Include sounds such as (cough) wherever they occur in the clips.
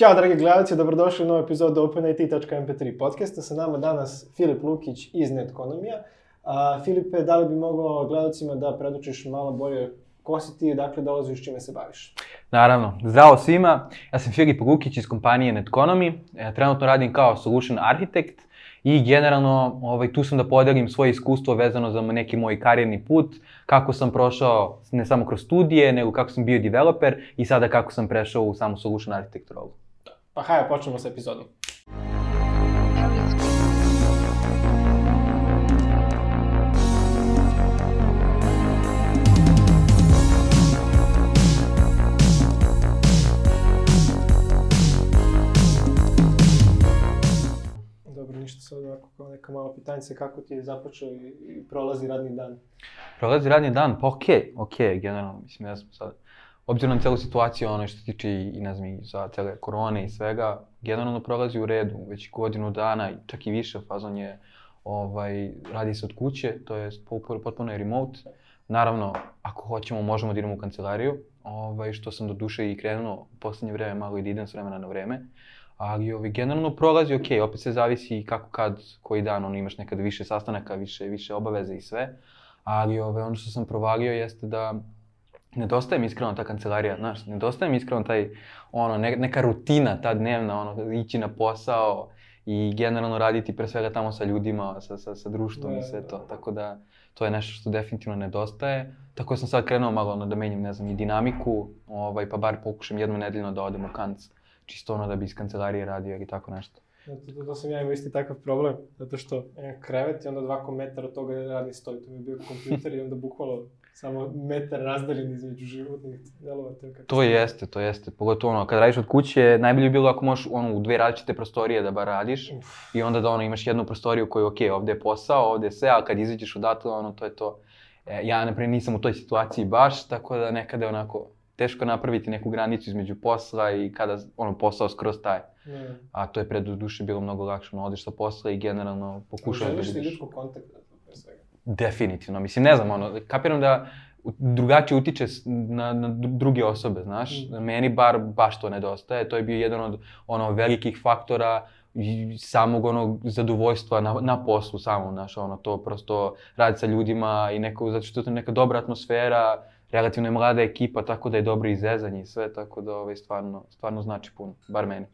Ćao dragi gledalci, dobrodošli u novu epizodu OpenIT.mp3 podcasta. Sa nama danas Filip Lukić iz Netkonomija. A, Filipe, da li bi mogao gledalcima da predočiš malo bolje ko si ti dakle dolaziš čime se baviš? Naravno. Zdravo svima, ja sam Filip Lukić iz kompanije Netkonomi. E, trenutno radim kao solution architect i generalno ovaj, tu sam da podelim svoje iskustvo vezano za neki moj karijerni put, kako sam prošao ne samo kroz studije, nego kako sam bio developer i sada kako sam prešao u samu solution architect rolu. Pa hajde, počnemo sa epizodom. Dobro, ništa sad ovako kao neka mala pitanjica, kako ti je započeo i, i prolazi radni dan? Prolazi radni dan, pa okej, okay, okej, okay, generalno, mislim, ja sam sad, obzirom na celu situaciju, ono što se tiče i, ne znam, i za cele korone i svega, generalno prolazi u redu, već godinu dana, čak i više, fazon je, ovaj, radi se od kuće, to je potpuno je remote. Naravno, ako hoćemo, možemo da idemo u kancelariju, ovaj, što sam do duše i krenuo u poslednje vreme malo i da idem s vremena na vreme. Ali ovaj, generalno prolazi ok, opet se zavisi kako kad, koji dan, ono, imaš nekad više sastanaka, više, više obaveze i sve. Ali ovaj, ono što sam provalio jeste da nedostaje mi iskreno ta kancelarija, znaš, nedostaje mi iskreno taj, ono, ne, neka rutina, ta dnevna, ono, ići na posao i generalno raditi pre svega tamo sa ljudima, sa, sa, sa društvom da, i sve to, tako da to je nešto što definitivno nedostaje. Tako da sam sad krenuo malo ono, da menjam, ne znam, i dinamiku, ovaj, pa bar pokušam jednom nedeljno da odem u kanc, čisto ono da bi iz kancelarije radio ili tako nešto. Da, to, to sam ja imao isti takav problem, zato što imam krevet i onda dva metara od toga radni stoj, to mi je bio kompjuter i onda bukvalo samo metar razdaljen između životnih delova. To, to jeste, to jeste. Pogotovo ono, kad radiš od kuće, najbolje bi bilo ako možeš ono, u dve različite prostorije da bar radiš Uf. i onda da ono, imaš jednu prostoriju koju, ok, ovde je posao, ovde je sve, a kad izađeš odatle, ono, to je to. E, ja, naprimjer, nisam u toj situaciji baš, tako da nekada je onako teško napraviti neku granicu između posla i kada ono, posao skroz taje. Mm. A to je pred duše bilo mnogo lakše, ono, odeš sa posla i generalno pokušaš da vidiš. Želiš ti ljudskog kontakta? Definitivno, mislim, ne znam, ono, kapiram da drugačije utiče na, na druge osobe, znaš. Mm. Meni bar baš to nedostaje, to je bio jedan od ono velikih faktora samog onog zadovoljstva na, na poslu samom, znaš, ono, to prosto radi sa ljudima i neko, zato što je to neka dobra atmosfera, relativno je mlada ekipa, tako da je dobro izezanje i sve, tako da ovaj, stvarno, stvarno znači puno, bar meni.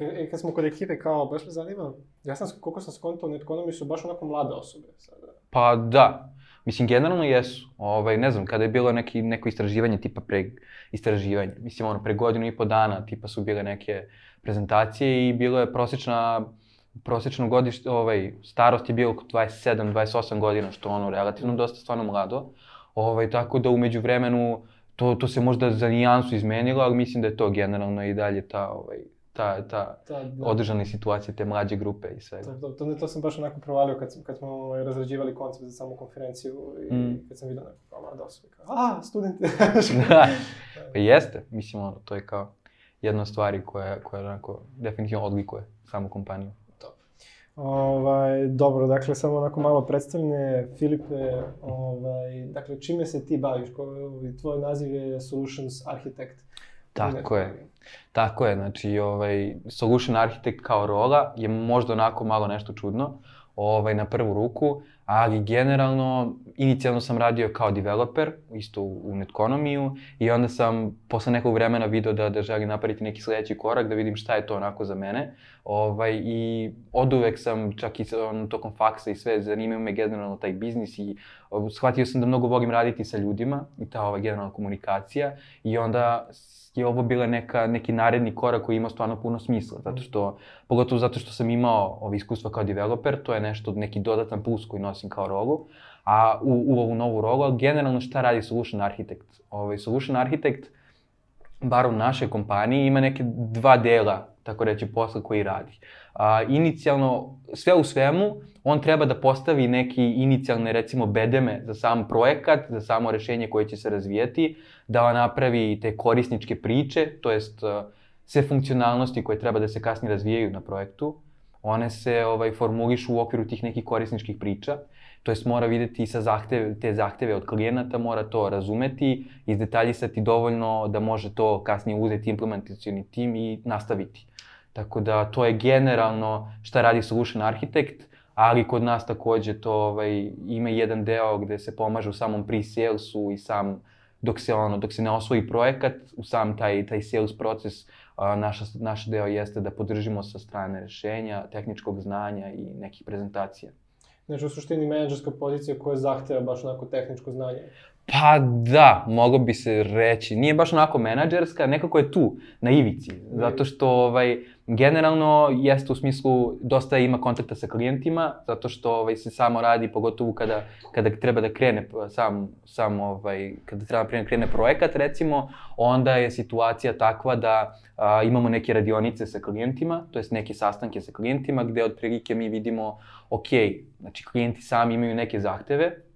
E, kad smo kod ekipe, kao, baš me zanima, ja sam, koliko sam skontao, netkonomi su baš onako mlade osobe sada. Pa da, mislim, generalno jesu. Ovaj, ne znam, kada je bilo neki, neko istraživanje, tipa pre istraživanje, mislim, ono, pre godinu i po dana, tipa su bile neke prezentacije i bilo je prosječna prosečno godište, ovaj, starost je bio oko 27-28 godina, što ono, relativno dosta stvarno mlado. Ovaj, tako da umeđu vremenu to, to se možda za nijansu izmenilo, ali mislim da je to generalno i dalje ta, ovaj, ta, ta, ta da. održane situacije, te mlađe grupe i svega. To, to, to, to sam baš onako provalio kad, kad smo ovaj, razrađivali koncept za samu konferenciju i mm. kad sam vidio neko kao mlada osoba, kao, a, studenti. (laughs) da, pa jeste, mislim, ono, to je kao jedna od stvari koja, koja onako definitivno odlikuje samu kompaniju. Ovaj, dobro, dakle, samo onako malo predstavljene. Filipe, ovaj, dakle, čime se ti baviš? Tvoj naziv je Solutions Architect. Tako je. Tako je, znači, ovaj, Solution Architect kao rola je možda onako malo nešto čudno, ovaj, na prvu ruku, ali generalno, inicijalno sam radio kao developer, isto u Netkonomiju, i onda sam posle nekog vremena video da, da želim napraviti neki sledeći korak, da vidim šta je to onako za mene. Ovaj, I od uvek sam, čak i on, tokom faksa i sve, zanimao me generalno taj biznis i shvatio sam da mnogo volim raditi sa ljudima i ta ova generalna komunikacija i onda je ovo bila neka, neki naredni korak koji ima stvarno puno smisla, zato što, pogotovo zato što sam imao ove iskustva kao developer, to je nešto, neki dodatan plus koji nosim kao rolu, a u, u ovu novu rolu, ali generalno šta radi Solution Architect? Ovaj, Solution Architect, bar u našoj kompaniji, ima neke dva dela, tako reći, posla koji radi. A, inicijalno, sve u svemu, on treba da postavi neki inicijalne, recimo, bedeme za sam projekat, za samo rešenje koje će se razvijeti, da napravi te korisničke priče, to jest sve funkcionalnosti koje treba da se kasnije razvijaju na projektu, one se ovaj, formulišu u okviru tih nekih korisničkih priča, to jest mora videti sa zahteve, te zahteve od klijenata, mora to razumeti, izdetaljisati dovoljno da može to kasnije uzeti implementacioni tim i nastaviti. Tako da to je generalno šta radi solution architect, ali kod nas takođe to ovaj, ima jedan deo gde se pomaže u samom pre-salesu i sam dok se ono dok se ne osvoji projekat u sam taj taj sales proces a, naša naš deo jeste da podržimo sa strane rešenja, tehničkog znanja i nekih prezentacija. Znači, u suštini menadžerska pozicija koja zahteva baš onako tehničko znanje. Pa da, mogo bi se reći. Nije baš onako menadžerska, nekako je tu, na ivici. Zato što ovaj, generalno jeste u smislu dosta ima kontakta sa klijentima, zato što ovaj, se samo radi, pogotovo kada, kada treba da krene sam, sam ovaj, kada treba da krene projekat recimo, onda je situacija takva da a, imamo neke radionice sa klijentima, to jest neke sastanke sa klijentima gde otprilike mi vidimo, ok, znači klijenti sami imaju neke zahteve,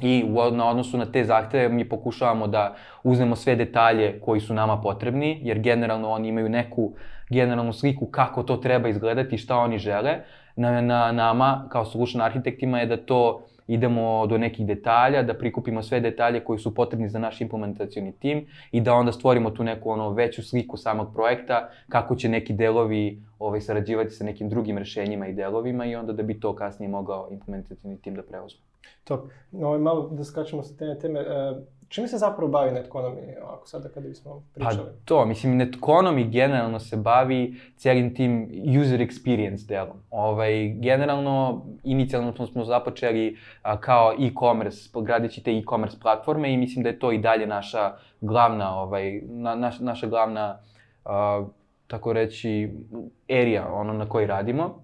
I u, na odnosu na te zahteve mi pokušavamo da uzmemo sve detalje koji su nama potrebni, jer generalno oni imaju neku generalnu sliku kako to treba izgledati, šta oni žele. Na, na nama, kao solution arhitektima, je da to idemo do nekih detalja, da prikupimo sve detalje koji su potrebni za naš implementacioni tim i da onda stvorimo tu neku ono veću sliku samog projekta, kako će neki delovi ovaj, sarađivati sa nekim drugim rešenjima i delovima i onda da bi to kasnije mogao implementacioni tim da preuzme. Top. Ovaj, malo da skačemo sa te teme. E, čime se zapravo bavi Netconomy, ovako sada kada bismo pričali? Pa to, mislim, Netconomy generalno se bavi cijelim tim user experience delom. Ovaj, generalno, inicijalno smo, smo započeli a, kao e-commerce, gradići te e-commerce platforme i mislim da je to i dalje naša glavna, ovaj, na, naš, naša glavna, a, tako reći, area, ono na kojoj radimo.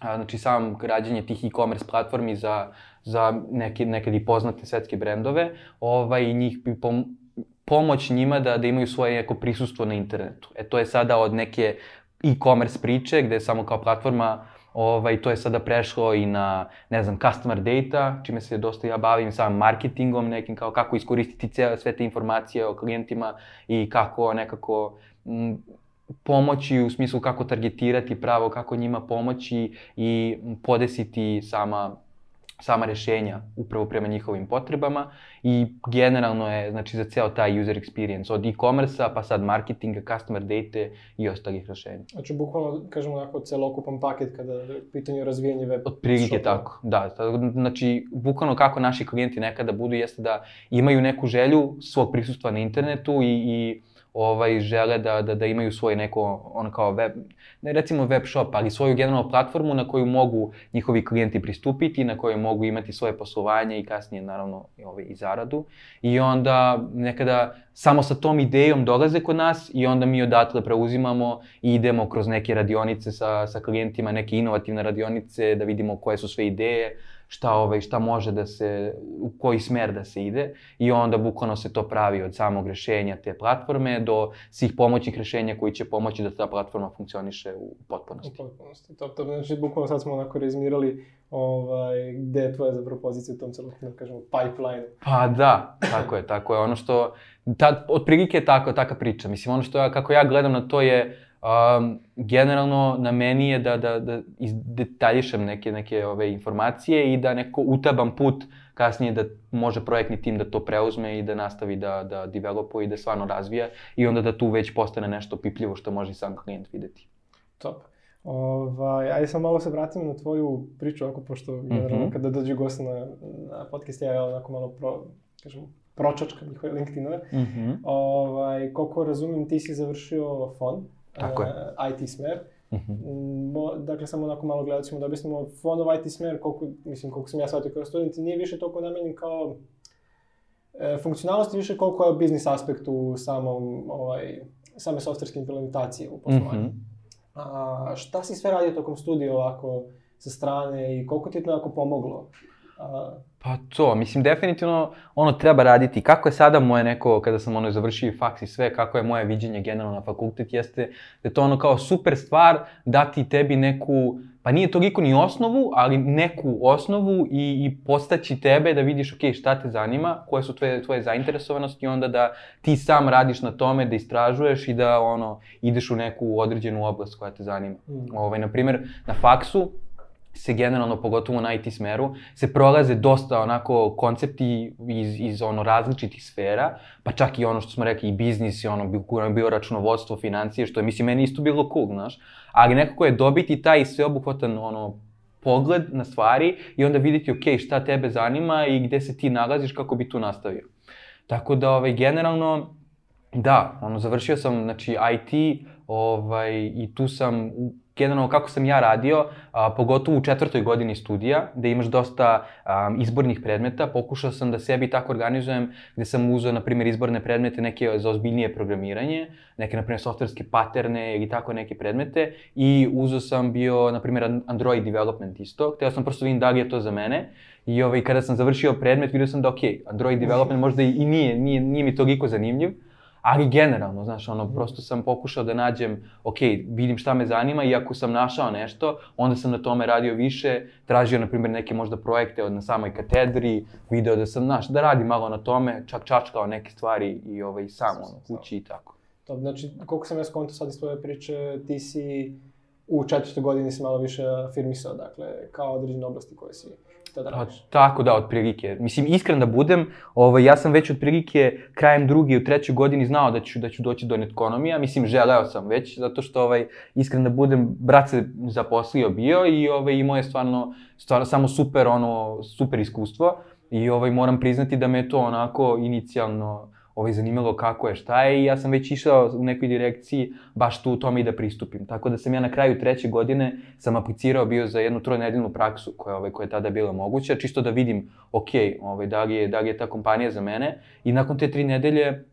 A, znači, sam građenje tih e-commerce platformi za za neke, nekad i poznate svetske brendove, ovaj, njih pom pomoć njima da, da imaju svoje neko prisustvo na internetu. E to je sada od neke e-commerce priče gde je samo kao platforma ovaj, to je sada prešlo i na, ne znam, customer data, čime se dosta ja bavim, samim marketingom nekim, kao kako iskoristiti sve te informacije o klijentima i kako nekako m, pomoći u smislu kako targetirati pravo, kako njima pomoći i podesiti sama sama rešenja upravo prema njihovim potrebama i generalno je znači za ceo taj user experience od e-commerce-a pa sad marketinga, customer data i ostalih rešenja. Znači bukvalno kažemo onako celokupan paket kada je pitanje razvijanje web Od prilike tako, da. Znači bukvalno kako naši klijenti nekada budu jeste da imaju neku želju svog prisustva na internetu i, i ovaj, žele da, da, da imaju svoj neko, ono kao web, ne recimo web shop, ali svoju generalnu platformu na koju mogu njihovi klijenti pristupiti, na kojoj mogu imati svoje poslovanje i kasnije naravno ovaj, i zaradu. I onda nekada samo sa tom idejom dolaze kod nas i onda mi odatle preuzimamo i idemo kroz neke radionice sa, sa klijentima, neke inovativne radionice da vidimo koje su sve ideje, šta, ovaj, šta može da se, u koji smer da se ide i onda bukvalno se to pravi od samog rešenja te platforme do svih pomoćnih rešenja koji će pomoći da ta platforma funkcioniše u potpunosti. U potpunosti, to, to znači bukvalno sad smo onako rezimirali ovaj, gde je tvoja zapravo pozicija u tom celokupnom, kažemo, pipeline. Pa da, tako je, tako je. Ono što, ta, otprilike je tako, taka priča. Mislim, ono što ja, kako ja gledam na to je, Um, generalno na meni je da, da, da izdetaljišem neke, neke ove informacije i da neko utabam put kasnije da može projektni tim da to preuzme i da nastavi da, da developuje i da stvarno razvija i onda da tu već postane nešto pipljivo što može i sam klijent videti. Top. Ovaj, ajde sam malo se vratim na tvoju priču, ako pošto mm -hmm. kada dođe gost na, na podcast, ja onako malo pro, kažem, pročačkam njihove LinkedInove. Mm -hmm. ovaj, koliko razumem, ti si završio fond Tako je. Uh, IT smer. Mhm. -huh. Mo, dakle, samo onako malo gledacima da objasnimo, fondov IT smer, koliko, mislim, koliko sam ja shvatio kao student, nije više toliko namenjen kao e, funkcionalnosti, više koliko je biznis aspekt u samom, ovaj, same softverske implementacije u poslovanju. -huh. A, šta si sve radio tokom studija ovako sa strane i koliko ti je to onako pomoglo Pa to, mislim, definitivno ono treba raditi. Kako je sada moje neko, kada sam ono završio faks i sve, kako je moje viđenje generalno na fakultet, jeste da je to ono kao super stvar dati tebi neku, pa nije toliko ni osnovu, ali neku osnovu i, i postaći tebe da vidiš, ok, šta te zanima, koje su tvoje, tvoje zainteresovanosti i onda da ti sam radiš na tome, da istražuješ i da ono, ideš u neku određenu oblast koja te zanima. Mm. Ovaj, na primer, na faksu, se generalno, pogotovo na IT smeru, se prolaze dosta onako koncepti iz, iz ono različitih sfera, pa čak i ono što smo rekli i biznis i ono bio, bio računovodstvo, financije, što je mislim meni isto bilo cool, znaš, ali nekako je dobiti taj sveobuhvatan ono pogled na stvari i onda videti ok, šta tebe zanima i gde se ti nalaziš kako bi tu nastavio. Tako da ovaj generalno da, ono završio sam znači IT, ovaj i tu sam u generalno kako sam ja radio, a, pogotovo u četvrtoj godini studija, gde imaš dosta a, izbornih predmeta, pokušao sam da sebi tako organizujem, gde sam uzeo, na primjer, izborne predmete neke za ozbiljnije programiranje, neke, na primjer, softverske paterne ili tako neke predmete, i uzeo sam bio, na primjer, Android development isto, hteo sam prosto vidim da li je to za mene, I ovaj, kada sam završio predmet, vidio sam da, ok, Android development možda i nije, nije, nije mi toliko zanimljiv, Ali generalno, znaš, ono, prosto sam pokušao da nađem, ok, vidim šta me zanima i ako sam našao nešto, onda sam na tome radio više, tražio, na primjer, neke možda projekte od na samoj katedri, video da sam, znaš, da radim malo na tome, čak čačkao neke stvari i ovaj, sam, ono, kući i tako. To, znači, koliko sam ja skonto sad iz tvoje priče, ti si u četvrtoj godini si malo više afirmisao, dakle, kao određene oblasti koje si tada Pa, radiš. tako da, otprilike. Mislim, iskren da budem, ovaj, ja sam već otprilike krajem druge u trećoj godini znao da ću, da ću doći do netkonomija. Mislim, želeo sam već, zato što, ovaj, iskren da budem, brat se zaposlio bio i ovaj, imao je stvarno, stvarno samo super, ono, super iskustvo. I ovaj, moram priznati da me je to onako inicijalno ovaj, zanimalo kako je, šta je i ja sam već išao u nekoj direkciji baš tu u tome i da pristupim. Tako da sam ja na kraju treće godine sam aplicirao bio za jednu tronedeljnu praksu koja, ovaj, koja je tada bila moguća, čisto da vidim, ok, ovaj, da, li je, da li je ta kompanija za mene. I nakon te tri nedelje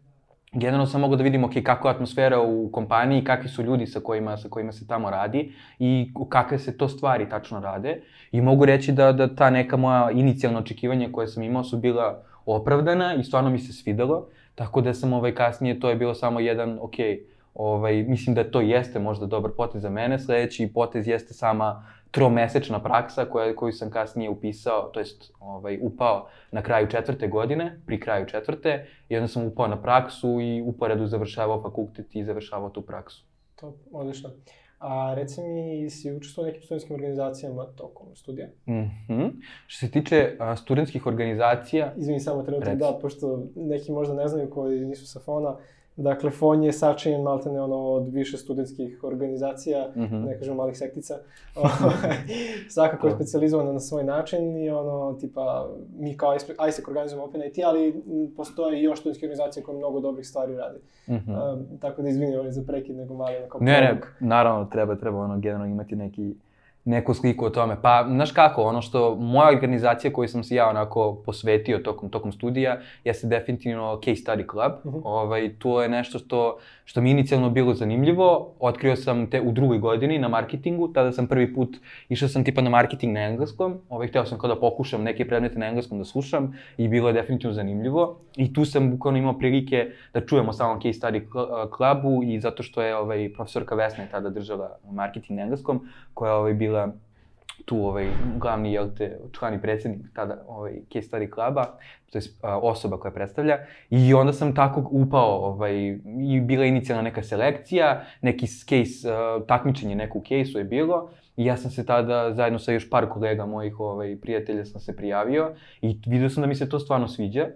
generalno sam mogao da vidim okay, kakva je atmosfera u kompaniji, kakvi su ljudi sa kojima, sa kojima se tamo radi i kakve se to stvari tačno rade. I mogu reći da, da ta neka moja inicijalna očekivanja koje sam imao su bila opravdana i stvarno mi se svidelo. Tako da sam ovaj, kasnije, to je bilo samo jedan, ok, ovaj, mislim da to jeste možda dobar potez za mene. Sledeći potez jeste sama tromesečna praksa koja, koju sam kasnije upisao, to jest ovaj, upao na kraju četvrte godine, pri kraju četvrte, i onda sam upao na praksu i uporedu završavao fakultet i završavao tu praksu. To, odlično. A reci mi, si učestvovao u nekim studentskim organizacijama tokom studija? Mhm. Što se tiče a, studentskih organizacija, Izvini samo trenutak, da, pošto neki možda ne znaju koji nisu sa fona, dakle, fon je sačinjen maltene ono od više studentskih organizacija, Mhm. ne kažem malih sektica, (laughs) Ovaj, svakako je To. specializovana na svoj način i ono, tipa, mi kao ISEC organizujemo Open IT, ali postoje i još studentske organizacije koje mnogo dobrih stvari rade. mhm. Um, tako da izvini ovaj za prekid, nego mali ono kao Ne, ne, naravno treba, treba ono generalno imati neki neku sliku o tome. Pa, znaš kako, ono što moja organizacija koju sam se ja onako posvetio tokom, tokom studija jeste definitivno Case Study Club. Mhm. ovaj, to je nešto što, što mi je inicijalno bilo zanimljivo. Otkrio sam te u drugoj godini na marketingu, tada sam prvi put išao sam tipa na marketing na engleskom. Ovaj, hteo sam kao da pokušam neke predmete na engleskom da slušam i bilo je definitivno zanimljivo. I tu sam bukvalno imao prilike da čujemo samom Case Study klubu i zato što je ovaj, profesorka Vesna je tada držala marketing na engleskom, koja je ovaj, bila tu ovaj, glavni, jel te, član i predsednik tada ovaj, Case Study kluba, to je osoba koja predstavlja. I onda sam tako upao, ovaj, i bila inicijalna neka selekcija, neki case, uh, takmičenje neko u je bilo. I ja sam se tada, zajedno sa još par kolega mojih ovaj, prijatelja, sam se prijavio i vidio sam da mi se to stvarno sviđa.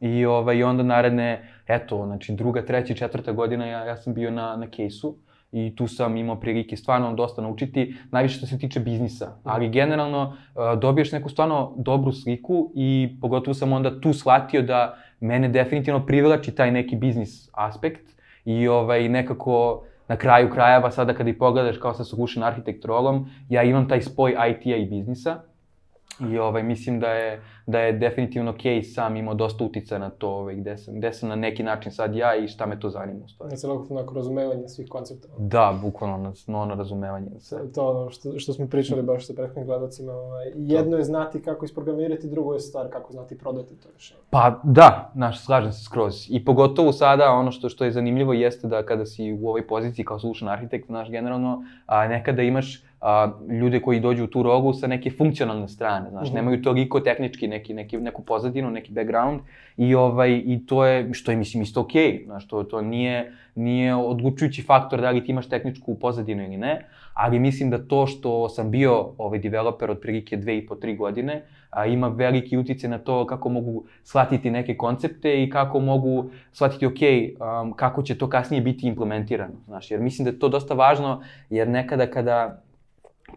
I, ovaj, onda naredne, eto, znači druga, treća četvrta godina ja, ja sam bio na, na case-u i tu sam imao prilike stvarno dosta naučiti, najviše što se tiče biznisa, ali generalno uh, dobiješ neku stvarno dobru sliku i pogotovo sam onda tu shvatio da mene definitivno privlači taj neki biznis aspekt i ovaj, nekako na kraju krajeva sada kada i pogledaš kao sa solution architect rolom, ja imam taj spoj IT-a i biznisa i ovaj, mislim da je, da je definitivno case sam imao dosta utica na to, ovaj, gde, sam, gde sam na neki način sad ja i šta me to zanima u stvari. Na celokupno onako razumevanje svih koncepta. Da, bukvalno na, na ono razumevanje. Sve. To ono što, što smo pričali baš sa prethodnim gledacima. Ovaj, jedno je znati kako isprogramirati, drugo je stvar kako znati prodati to rešenje. Pa da, znaš, slažem se skroz. I pogotovo sada ono što, što je zanimljivo jeste da kada si u ovoj poziciji kao solution arhitekt, znaš, generalno, a, nekada imaš a, ljude koji dođu u tu rogu sa neke funkcionalne strane, znaš, mm -hmm. nemaju toliko tehnički neki, neki, neku pozadinu, neki background i, ovaj, i to je, što je, mislim, isto okej, okay, znaš, to, to nije, nije odlučujući faktor da li ti imaš tehničku pozadinu ili ne, ali mislim da to što sam bio ovaj developer od prilike dve i po, tri godine, a, ima veliki utice na to kako mogu shvatiti neke koncepte i kako mogu shvatiti, ok, um, kako će to kasnije biti implementirano, znaš, jer mislim da je to dosta važno, jer nekada kada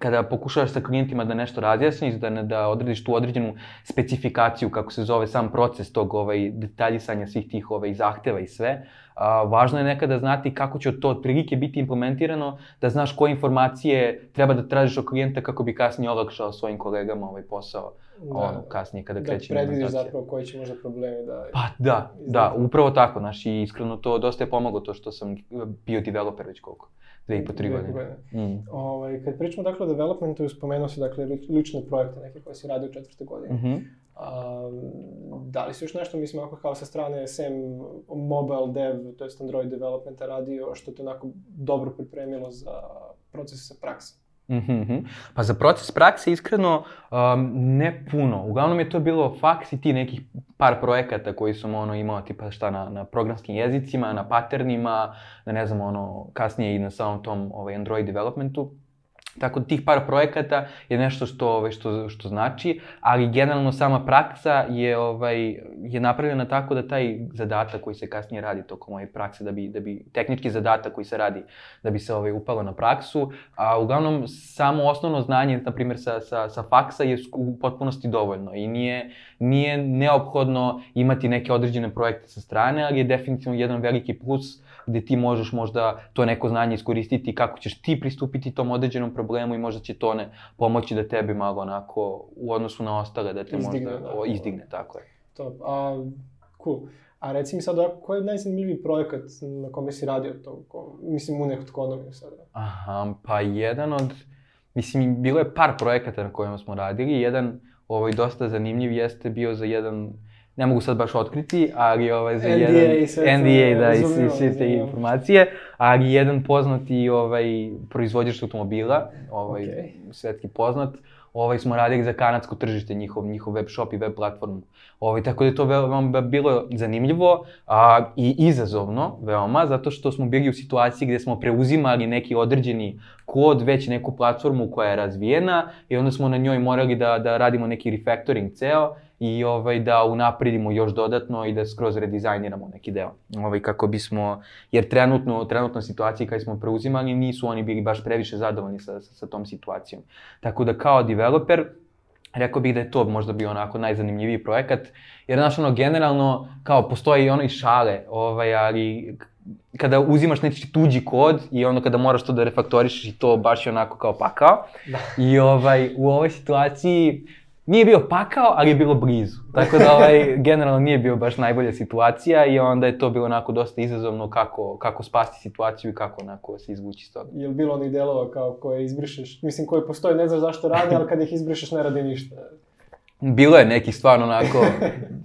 kada pokušavaš sa klijentima da nešto razjasniš, da, da odrediš tu određenu specifikaciju, kako se zove sam proces tog ovaj, detaljisanja svih tih ovaj, zahteva i sve, a, važno je nekada znati kako će to otprilike biti implementirano, da znaš koje informacije treba da tražiš od klijenta kako bi kasnije olakšao svojim kolegama ovaj posao da, ono, kasnije kada da kreće implementacija. Da predvidiš zapravo koji će možda problemi da... Pa da, da, upravo tako, znaš, i iskreno to dosta je pomoglo to što sam bio developer već koliko dve i po, tri godine. godine. Mm. Ovaj, kad pričamo dakle o developmentu, spomenuo si dakle lične projekte neke koje si radio u četvrte godine. Mm -hmm. A, da li si još nešto, mislim, ako kao sa strane sem mobile dev, to jest Android developmenta radio, što te onako dobro pripremilo za proces sa praksom? Mm -hmm. Pa za proces prakse iskreno um, ne puno. Uglavnom je to bilo faks i ti nekih par projekata koji sam ono imao tipa šta na, na programskim jezicima, na patternima, na ne znam ono kasnije i na samom tom ovaj, Android developmentu. Tako da tih par projekata je nešto što ovaj što što znači, ali generalno sama praksa je ovaj je napravljena tako da taj zadatak koji se kasnije radi tokom ove prakse da bi da bi tehnički zadatak koji se radi da bi se ovaj upalo na praksu, a uglavnom samo osnovno znanje na primer sa sa sa faksa je u potpunosti dovoljno i nije nije neophodno imati neke određene projekte sa strane, ali je definitivno jedan veliki plus gde ti možeš možda to neko znanje iskoristiti kako ćeš ti pristupiti tom određenom problemu i možda će to ne pomoći da tebi malo onako u odnosu na ostale da te izdigne, možda da. o, izdigne, tako je. To, a, cool. A reci mi sad, koji je najzanimljiviji projekat na kome si radio to, ko, mislim u nekog ekonomiju sada? Aha, pa jedan od, mislim, bilo je par projekata na kojima smo radili, jedan ovaj, dosta zanimljiv jeste bio za jedan ne mogu sad baš otkriti, ali ovaj, za NDA jedan... Sve NDA, da, i sve, sve te informacije, ali jedan poznati ovaj, proizvođač automobila, ovaj, okay. svetski poznat, ovaj, smo radili za kanadsko tržište, njihov, njihov web shop i web platformu. Ovaj, tako da je to veoma bilo zanimljivo a, i izazovno veoma, zato što smo bili u situaciji gde smo preuzimali neki određeni kod, već neku platformu koja je razvijena i onda smo na njoj morali da, da radimo neki refactoring ceo i ovaj, da unapredimo još dodatno i da skroz redizajniramo neki deo. Ovaj, kako bismo, jer trenutno, trenutno situacije kada smo preuzimali nisu oni bili baš previše zadovoljni sa, sa, sa tom situacijom. Tako da kao developer, rekao bih da je to možda bio onako najzanimljiviji projekat, jer znaš ono, generalno, kao postoji i ono i šale, ovaj, ali kada uzimaš neki tuđi kod i ono kada moraš to da refaktorišeš i to baš je onako kao pakao. Da. I ovaj, u ovoj situaciji nije bio pakao, ali je bilo blizu. Tako da ovaj, (laughs) generalno nije bio baš najbolja situacija i onda je to bilo onako dosta izazovno kako, kako spasti situaciju i kako onako se izvući iz toga. Je li bilo onih delova kao koje izbrišeš, mislim koji postoje, ne znaš zašto radi, ali kad ih izbrišeš ne radi ništa? Bilo je nekih stvarno onako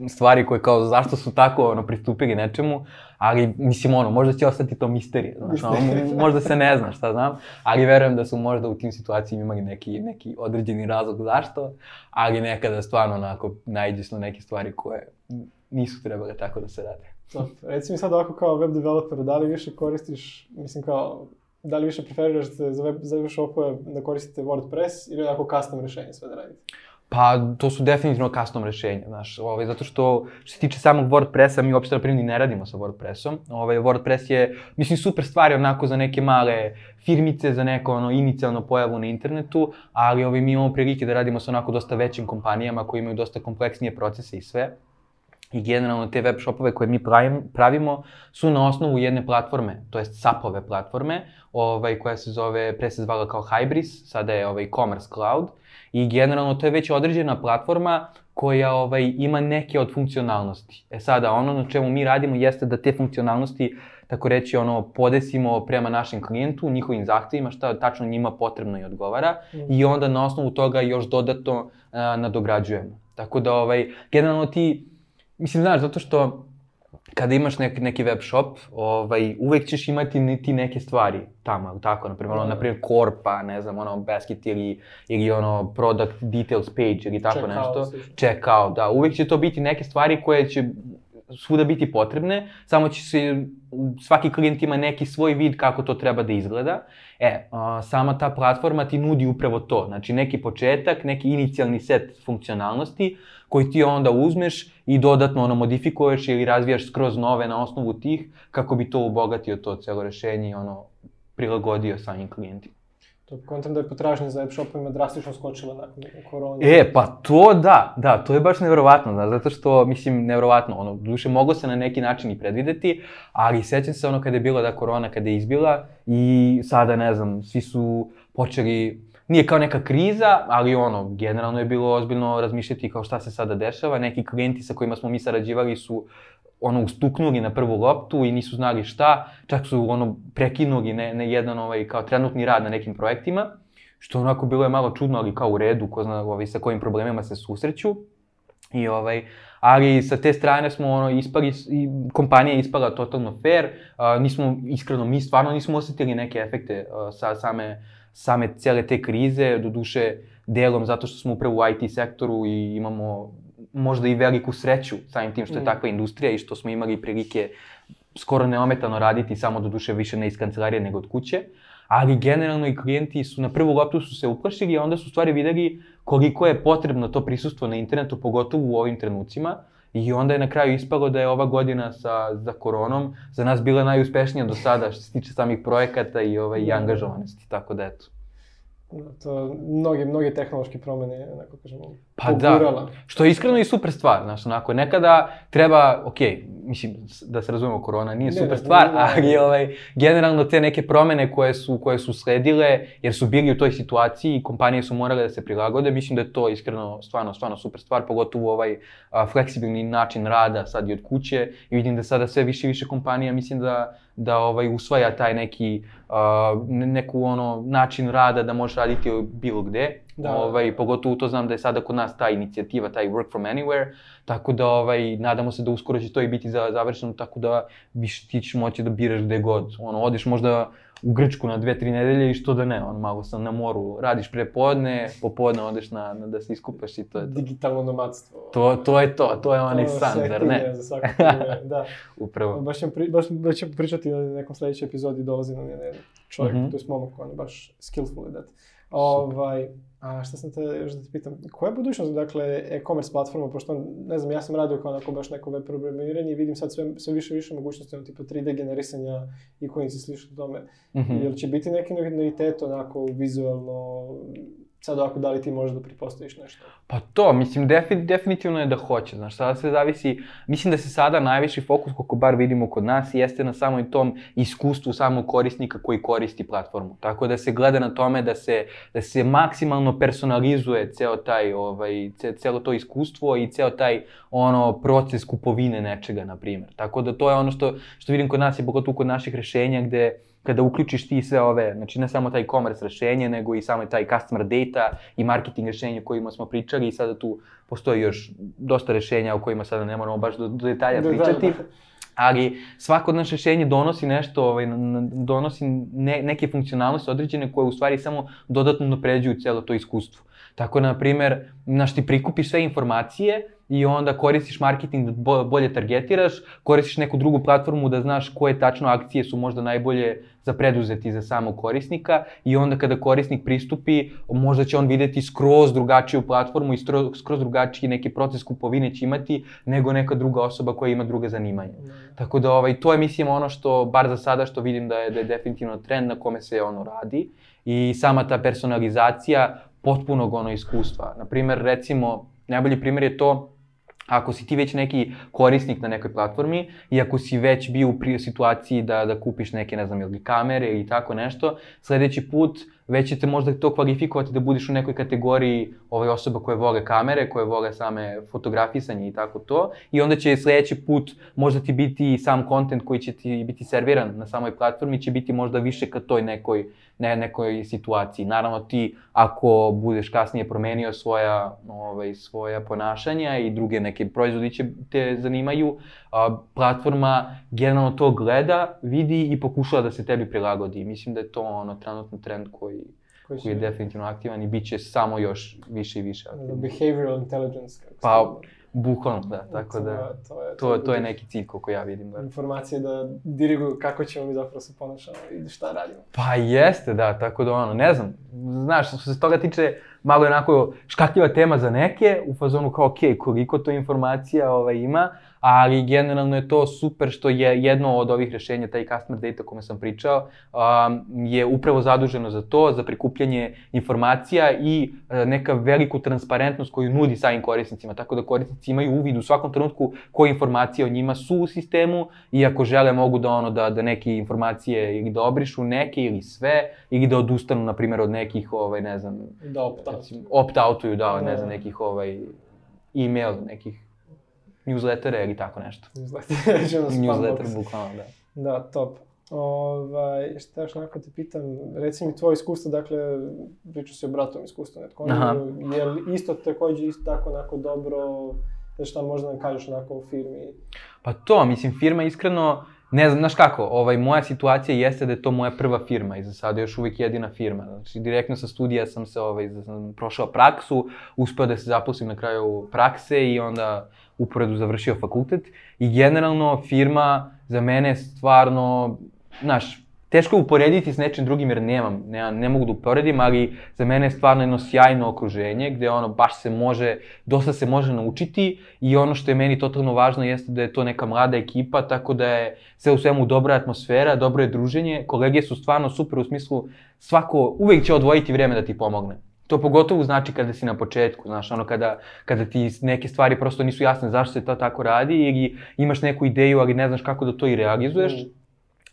stvari koje kao zašto su tako ono pristupili nečemu, ali mislim ono, možda će ostati to misterija, znaš, ono, (laughs) možda se ne zna šta znam, ali verujem da su možda u tim situacijama imali neki, neki određeni razlog zašto, ali nekada stvarno onako najđeš na neke stvari koje nisu trebale tako da se rade. To, reci mi sad ovako kao web developer, da li više koristiš, mislim kao, da li više preferiraš za web, za web shopove da koristite WordPress ili onako custom rešenje sve da radite? Pa, to su definitivno custom rešenja, znaš, ovaj, zato što, što se tiče samog WordPressa, mi uopšte na primjer ne radimo sa WordPressom. Ovaj, WordPress je, mislim, super stvar onako za neke male firmice, za neko ono inicijalno pojavu na internetu, ali ovaj, mi imamo prilike da radimo sa onako dosta većim kompanijama koji imaju dosta kompleksnije procese i sve. i generalno te web shopove koje mi pravim, pravimo su na osnovu jedne platforme, to jest SAP-ove platforme, ovaj, koja se zove, pre se zvala kao Hybris, sada je ovaj Commerce Cloud i generalno to je već određena platforma koja ovaj, ima neke od funkcionalnosti. E sada, ono na čemu mi radimo jeste da te funkcionalnosti, tako reći, ono, podesimo prema našem klijentu, njihovim zahtevima, šta tačno njima potrebno i odgovara, mm. i onda na osnovu toga još dodatno a, nadograđujemo. Tako da, ovaj, generalno ti, mislim, znaš, zato što kada imaš nek, neki web shop, ovaj, uvek ćeš imati ti neke stvari tamo, tako, na primjer, ono, na primjer, korpa, ne znam, ono, basket ili, ili ono, product details page ili tako check nešto. Out, check out, da, uvek će to biti neke stvari koje će svuda biti potrebne, samo će se, svaki klijent ima neki svoj vid kako to treba da izgleda. E, a, sama ta platforma ti nudi upravo to, znači neki početak, neki inicijalni set funkcionalnosti koji ti onda uzmeš i dodatno ono modifikuješ ili razvijaš skroz nove na osnovu tih kako bi to obogatio to celo rešenje i ono prilagodio samim klijentima. To kontam da je potražnja za web shopovima drastično skočila nakon korona. E, pa to da, da, to je baš nevjerovatno, znaš, zato što, mislim, nevjerovatno, ono, duše, moglo se na neki način i predvideti, ali sećam se ono kada je bila da korona, kada je izbila i sada, ne znam, svi su počeli, nije kao neka kriza, ali ono, generalno je bilo ozbiljno razmišljati kao šta se sada dešava, neki klijenti sa kojima smo mi sarađivali su ono ustuknuli na prvu loptu i nisu znali šta, čak su ono prekinuli ne, ne jedan ovaj kao trenutni rad na nekim projektima, što onako bilo je malo čudno, ali kao u redu, ko zna ovaj, sa kojim problemima se susreću. I ovaj, ali sa te strane smo ono ispali, i kompanija je ispala totalno fair, a, nismo, iskreno, mi stvarno nismo osetili neke efekte a, sa same, same cele te krize, do duše delom zato što smo upravo u IT sektoru i imamo možda i veliku sreću samim tim što je mm. takva industrija i što smo imali prilike skoro neometano raditi samo do duše više ne iz kancelarije nego od kuće. Ali generalno i klijenti su na prvu loptu su se uplašili, a onda su stvari videli koliko je potrebno to prisustvo na internetu, pogotovo u ovim trenucima. I onda je na kraju ispalo da je ova godina sa, za koronom za nas bila najuspešnija do sada što se tiče samih projekata i, ovaj, i da. angažovanosti, tako da eto. To mnoge, mnoge tehnološke promene, onako kažemo, pa pogurala. da, što je iskreno i super stvar, znaš, onako, nekada treba, ok, mislim, da se razumemo, korona nije ne, super stvar, ne, ne, ne, ali ovaj, generalno te neke promene koje su, koje su sledile, jer su bili u toj situaciji i kompanije su morale da se prilagode, mislim da je to iskreno stvarno, stvarno super stvar, pogotovo ovaj a, fleksibilni način rada sad i od kuće i vidim da sada sve više i više kompanija, mislim da, da ovaj, usvaja taj neki, uh, neku ono, način rada da možeš raditi bilo gde. Da. Ovaj, pogotovo to znam da je sada kod nas ta inicijativa, taj work from anywhere, tako da ovaj, nadamo se da uskoro će to i biti završeno, tako da više ti ćeš moći da biraš gde god. Ono, odeš možda u Grčku na dve, tri nedelje i što da ne, on malo sam na moru, radiš prepodne, popodne odeš na, na da se iskupaš i to je to. Digitalno nomadstvo. To, to je to, to je onaj san, zar ne? (laughs) za svakog da. (laughs) Upravo. Baš ćemo, pri, baš, baš ćemo pričati na nekom sledećem epizodi, dolazi nam jedan čovjek, mm -hmm. to je momak, on je baš skillful that. Ovaj, A šta sam te još da te pitam, koja je budućnost, dakle, e-commerce platforma, pošto, ne znam, ja sam radio kao onako baš neko web programiranje i vidim sad sve, sve više više mogućnosti, ono, tipa 3D generisanja i slično tome. Mm -hmm. Jel će biti neki novitet, onako, vizualno, Sad ako da li ti možeš da pripostaviš nešto? Pa to, mislim, defi, definitivno je da hoće, znaš, sada se zavisi, mislim da se sada najviši fokus, koliko bar vidimo kod nas, jeste na samoj tom iskustvu samog korisnika koji koristi platformu. Tako da se gleda na tome da se, da se maksimalno personalizuje ceo taj, ovaj, ce, celo to iskustvo i ceo taj ono proces kupovine nečega, na primjer. Tako da to je ono što, što vidim kod nas i pogotovo kod naših rešenja gde kada uključiš ti sve ove, znači ne samo taj e-commerce rešenje, nego i samo taj customer data i marketing rešenje o kojima smo pričali i sada tu postoji još dosta rešenja o kojima sada ne moramo baš do, do detalja da, pričati. Da, da. Ali svako od naše rešenje donosi nešto, ovaj, donosi ne, neke funkcionalnosti određene koje u stvari samo dodatno napređuju celo to iskustvo. Tako, na primer, znaš, ti prikupiš sve informacije, i onda koristiš marketing da bolje targetiraš, koristiš neku drugu platformu da znaš koje tačno akcije su možda najbolje za preduzeti za samog korisnika i onda kada korisnik pristupi, možda će on videti skroz drugačiju platformu i skroz drugačiji neki proces kupovine će imati nego neka druga osoba koja ima druga zanimanja. Mm. Tako da ovaj, to je mislim ono što, bar za sada što vidim da je, da je definitivno trend na kome se ono radi i sama ta personalizacija potpunog ono iskustva. Naprimer, recimo, najbolji primer je to Ako si ti već neki korisnik na nekoj platformi i ako si već bio u situaciji da, da kupiš neke, ne znam, ili kamere i tako nešto, sledeći put već ćete možda to kvalifikovati da budiš u nekoj kategoriji ovaj osoba koje vole kamere, koje vole same fotografisanje i tako to. I onda će sledeći put možda ti biti sam kontent koji će ti biti serviran na samoj platformi će biti možda više ka toj nekoj, ne, nekoj situaciji. Naravno ti ako budeš kasnije promenio svoja, ovaj, svoja ponašanja i druge neke proizvodi će te zanimaju, a, platforma generalno to gleda, vidi i pokušava da se tebi prilagodi. Mislim da je to ono trenutno trend koji koji, koji je definitivno aktivan i bit će samo još više i više aktivan. Behavioral intelligence. Kako pa, bukvalno, da, tako da, to je, to, to je neki cilj koliko ja vidim. Da. Informacije da diriguju kako ćemo mi zapravo se ponašamo i šta radimo. Pa jeste, da, tako da ono, ne znam, znaš, što se toga tiče, malo je onako škakljiva tema za neke, u fazonu kao, ok, koliko to informacija ovaj, ima, ali generalno je to super što je jedno od ovih rešenja, taj customer data o kome sam pričao, um, je upravo zaduženo za to, za prikupljanje informacija i uh, neka veliku transparentnost koju nudi samim korisnicima, tako da korisnici imaju uvid u svakom trenutku koje informacije o njima su u sistemu i ako žele mogu da ono da, da neke informacije ili da obrišu neke ili sve ili da odustanu na primjer od nekih ovaj ne znam da opt-outuju opt-outuju da ne znam nekih ovaj e-mail nekih newslettere ili tako nešto. Newsletter, (laughs) Newsletter, bukvalno, da. Da, top. Ovaj, šta još onako te pitam, reci mi tvoje iskustvo, dakle, pričao si o bratom iskustvu netko, je li isto takođe isto tako onako dobro, da šta možda nam kažeš onako u firmi? Pa to, mislim, firma iskreno, ne znam, znaš kako, ovaj, moja situacija jeste da je to moja prva firma i za sada još uvijek jedina firma. Znači, direktno sa studija sam se, ovaj, sam prošao praksu, uspeo da se zaposlim na kraju prakse i onda uporedu završio fakultet i generalno firma za mene stvarno, znaš, teško je uporediti s nečim drugim jer nemam, ne, ne mogu da uporedim, ali za mene je stvarno jedno sjajno okruženje gde ono baš se može, dosta se može naučiti i ono što je meni totalno važno jeste da je to neka mlada ekipa, tako da je sve u svemu dobra atmosfera, dobro je druženje, kolege su stvarno super u smislu svako uvek će odvojiti vreme da ti pomogne. To pogotovo znači kada si na početku, znaš, ono kada, kada ti neke stvari prosto nisu jasne zašto se to tako radi ili imaš neku ideju, ali ne znaš kako da to i realizuješ. Mm.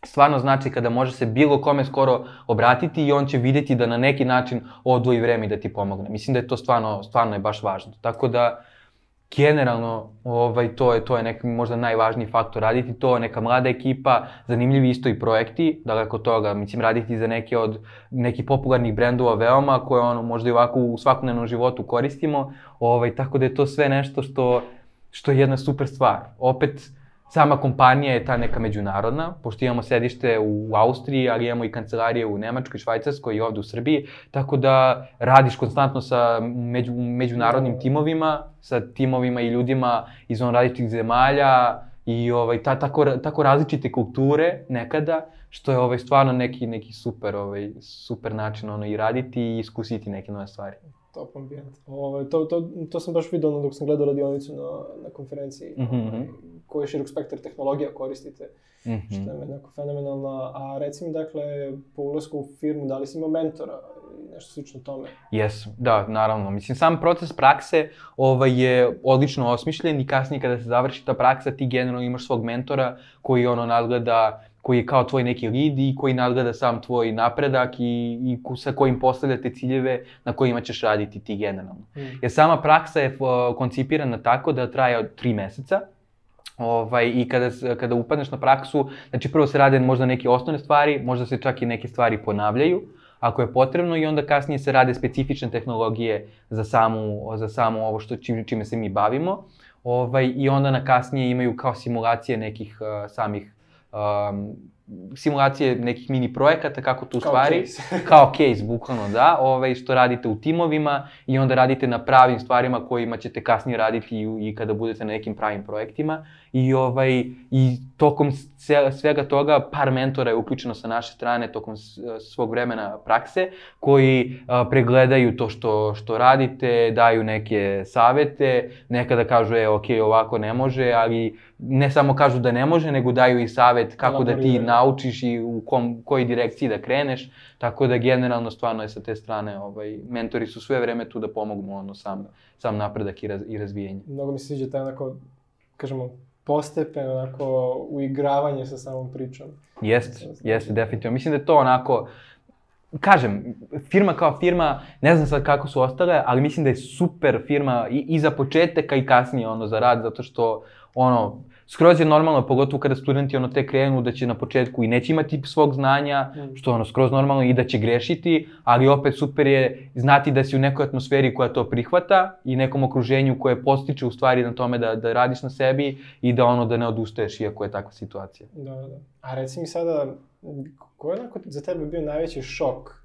Stvarno znači kada može se bilo kome skoro obratiti i on će videti da na neki način odvoji vreme da ti pomogne. Mislim da je to stvarno, stvarno je baš važno. Tako da, generalno ovaj, to je, to je neki možda najvažniji faktor raditi to, neka mlada ekipa, zanimljivi isto i projekti, daleko toga, mislim raditi za neke od nekih popularnih brendova veoma koje ono možda i ovako u svakodnevnom životu koristimo, ovaj, tako da je to sve nešto što, što je jedna super stvar. Opet, Sama kompanija je ta neka međunarodna, pošto imamo sedište u Austriji, ali imamo i kancelarije u Nemačkoj, Švajcarskoj i ovde u Srbiji, tako da radiš konstantno sa među, međunarodnim timovima, sa timovima i ljudima iz on različitih zemalja i ovaj, ta, tako, tako različite kulture nekada, što je ovaj, stvarno neki, neki super, ovaj, super način ono, i raditi i iskusiti neke nove stvari top ambijent. Ovaj, to, to, to sam baš vidio dok sam gledao radionicu na, na konferenciji. Mm -hmm. Koji širok spektar tehnologija koristite, mm -hmm. što je jednako fenomenalno. A reci mi, dakle, po ulazku u firmu, da li si imao mentora i nešto slično tome? Jes, da, naravno. Mislim, sam proces prakse ovaj, je odlično osmišljen i kasnije kada se završi ta praksa, ti generalno imaš svog mentora koji ono nadgleda koji je kao tvoj neki lead i koji nadgleda sam tvoj napredak i, i sa kojim postavljate ciljeve na kojima ćeš raditi ti generalno. Mm. Jer sama praksa je koncipirana tako da traje od tri meseca, Ovaj, I kada, kada upadneš na praksu, znači prvo se rade možda neke osnovne stvari, možda se čak i neke stvari ponavljaju, ako je potrebno i onda kasnije se rade specifične tehnologije za samu, za samu ovo što, čime, čime se mi bavimo. Ovaj, I onda na kasnije imaju kao simulacije nekih uh, samih um, simulacije nekih mini projekata, kako tu kao stvari, case. (laughs) kao case, bukvalno da, ovaj, što radite u timovima i onda radite na pravim stvarima kojima ćete kasnije raditi i, i kada budete na nekim pravim projektima. I, ovaj, i tokom svega toga par mentora je uključeno sa naše strane tokom svog vremena prakse, koji a, pregledaju to što, što radite, daju neke savete, nekada kažu, e, ok, ovako ne može, ali ne samo kažu da ne može, nego daju i savet kako da ti naučiš naučiš i u kom, kojoj direkciji da kreneš, tako da generalno stvarno je sa te strane, ovaj, mentori su sve vreme tu da pomognu ono, sam, sam napredak i, raz, i razvijenje. Mnogo mi se sviđa taj onako, kažemo, postepen, onako, uigravanje sa samom pričom. Jeste, jeste, definitivno. Mislim da je to onako, kažem, firma kao firma, ne znam sad kako su ostale, ali mislim da je super firma i, i za početak, a i kasnije ono za rad, zato što ono, skroz je normalno, pogotovo kada studenti ono te krenu da će na početku i neće imati svog znanja, mm. što ono skroz normalno i da će grešiti, ali opet super je znati da si u nekoj atmosferi koja to prihvata i nekom okruženju koje postiče u stvari na tome da, da radiš na sebi i da ono da ne odustaješ iako je takva situacija. Da, da. A reci mi sada, ko je onako za tebe bio najveći šok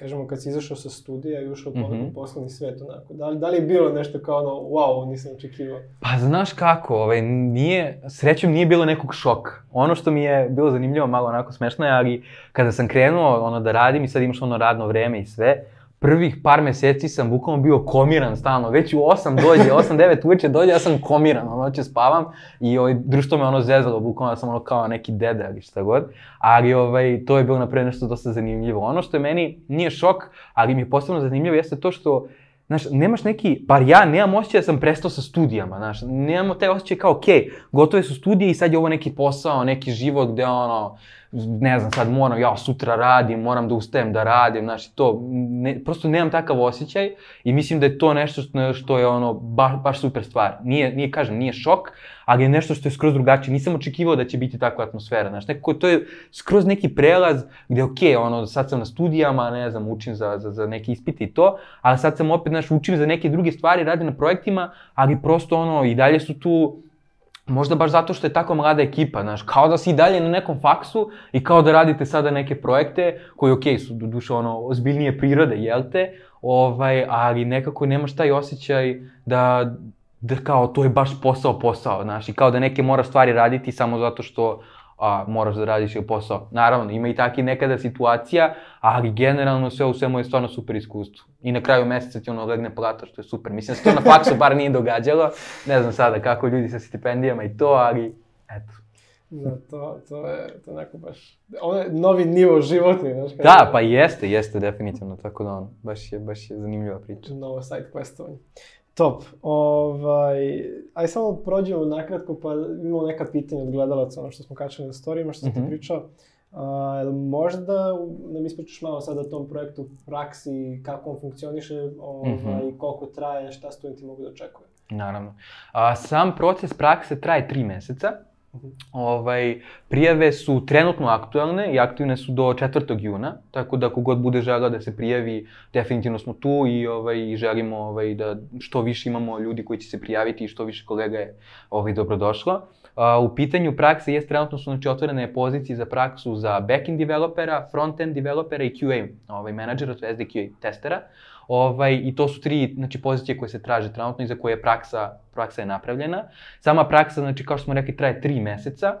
kažemo, kad si izašao sa studija i ušao mm -hmm. u poslovni svet, onako, da li, da li je bilo nešto kao ono, wow, nisam očekivao? Pa znaš kako, ovaj, nije, srećom nije bilo nekog šoka. Ono što mi je bilo zanimljivo, malo onako smešno je, ali kada sam krenuo ono, da radim i sad imaš ono radno vreme i sve, prvih par meseci sam bukvalno bio komiran stalno, već u 8 dođe, (laughs) 8-9 uveče dođe, ja sam komiran, ono će spavam i ovaj, društvo me ono zezalo, bukvalno ja sam ono kao neki deda ili šta god, ali ovaj, to je bilo napred nešto dosta zanimljivo. Ono što je meni nije šok, ali mi je posebno zanimljivo jeste to što Znaš, nemaš neki, bar ja nemam osjećaj da sam prestao sa studijama, znaš, nemamo taj osjećaj kao, okej, okay, gotove su studije i sad je ovo neki posao, neki život gde ono, ne znam, sad moram, ja sutra radim, moram da ustajem da radim, znači to, ne, prosto nemam takav osjećaj i mislim da je to nešto što, što je ono, baš, baš super stvar. Nije, nije, kažem, nije šok, ali je nešto što je skroz drugačije. Nisam očekivao da će biti takva atmosfera, znaš, nekako to je skroz neki prelaz gde, okay, ono, sad sam na studijama, ne znam, učim za, za, za neke ispite i to, ali sad sam opet, znaš, učim za neke druge stvari, radim na projektima, ali prosto, ono, i dalje su tu Možda baš zato što je tako mlada ekipa, znaš, kao da si i dalje na nekom faksu i kao da radite sada neke projekte koji, okej, okay, su do duše ono, ozbiljnije prirode, jel te, ovaj, ali nekako nemaš taj osjećaj da, da kao to je baš posao, posao, znaš, i kao da neke mora stvari raditi samo zato što a, moraš da radiš i posao. Naravno, ima i taki nekada situacija, ali generalno sve u svemu je stvarno super iskustvo. I na kraju meseca ti ono legne plata, što je super. Mislim da se to na faksu bar nije događalo. Ne znam sada kako ljudi sa stipendijama i to, ali eto. Da, to, to je, to neko baš, ono je novi nivo životni, znaš kada... Da, pa jeste, jeste definitivno, tako da ono, baš je, baš je zanimljiva priča. Novo side questovanje. Top. Ovaj, aj samo prođemo nakratko, pa imamo neka pitanja od gledalaca, ono što smo kačali na storijima, što sam mm -hmm. ti pričao. A, možda nam ispričaš malo sada o tom projektu praksi, kako on funkcioniše, ovaj, mm -hmm. koliko traje, šta studenti mogu da očekuju? Naravno. A, sam proces prakse traje tri meseca. Ovaj, prijave su trenutno aktualne i aktivne su do 4. juna, tako da kogod bude želeo da se prijavi, definitivno smo tu i, ovaj, želimo ovaj, da što više imamo ljudi koji će se prijaviti i što više kolega je ovaj, dobrodošlo. A, u pitanju prakse jest trenutno su znači, otvorene pozicije za praksu za backend developera, frontend developera i QA ovaj, menadžera, to je SDQA testera. Ovaj, I to su tri znači, pozicije koje se traže trenutno i za koje je praksa, praksa je napravljena. Sama praksa, znači, kao što smo rekli, traje tri meseca.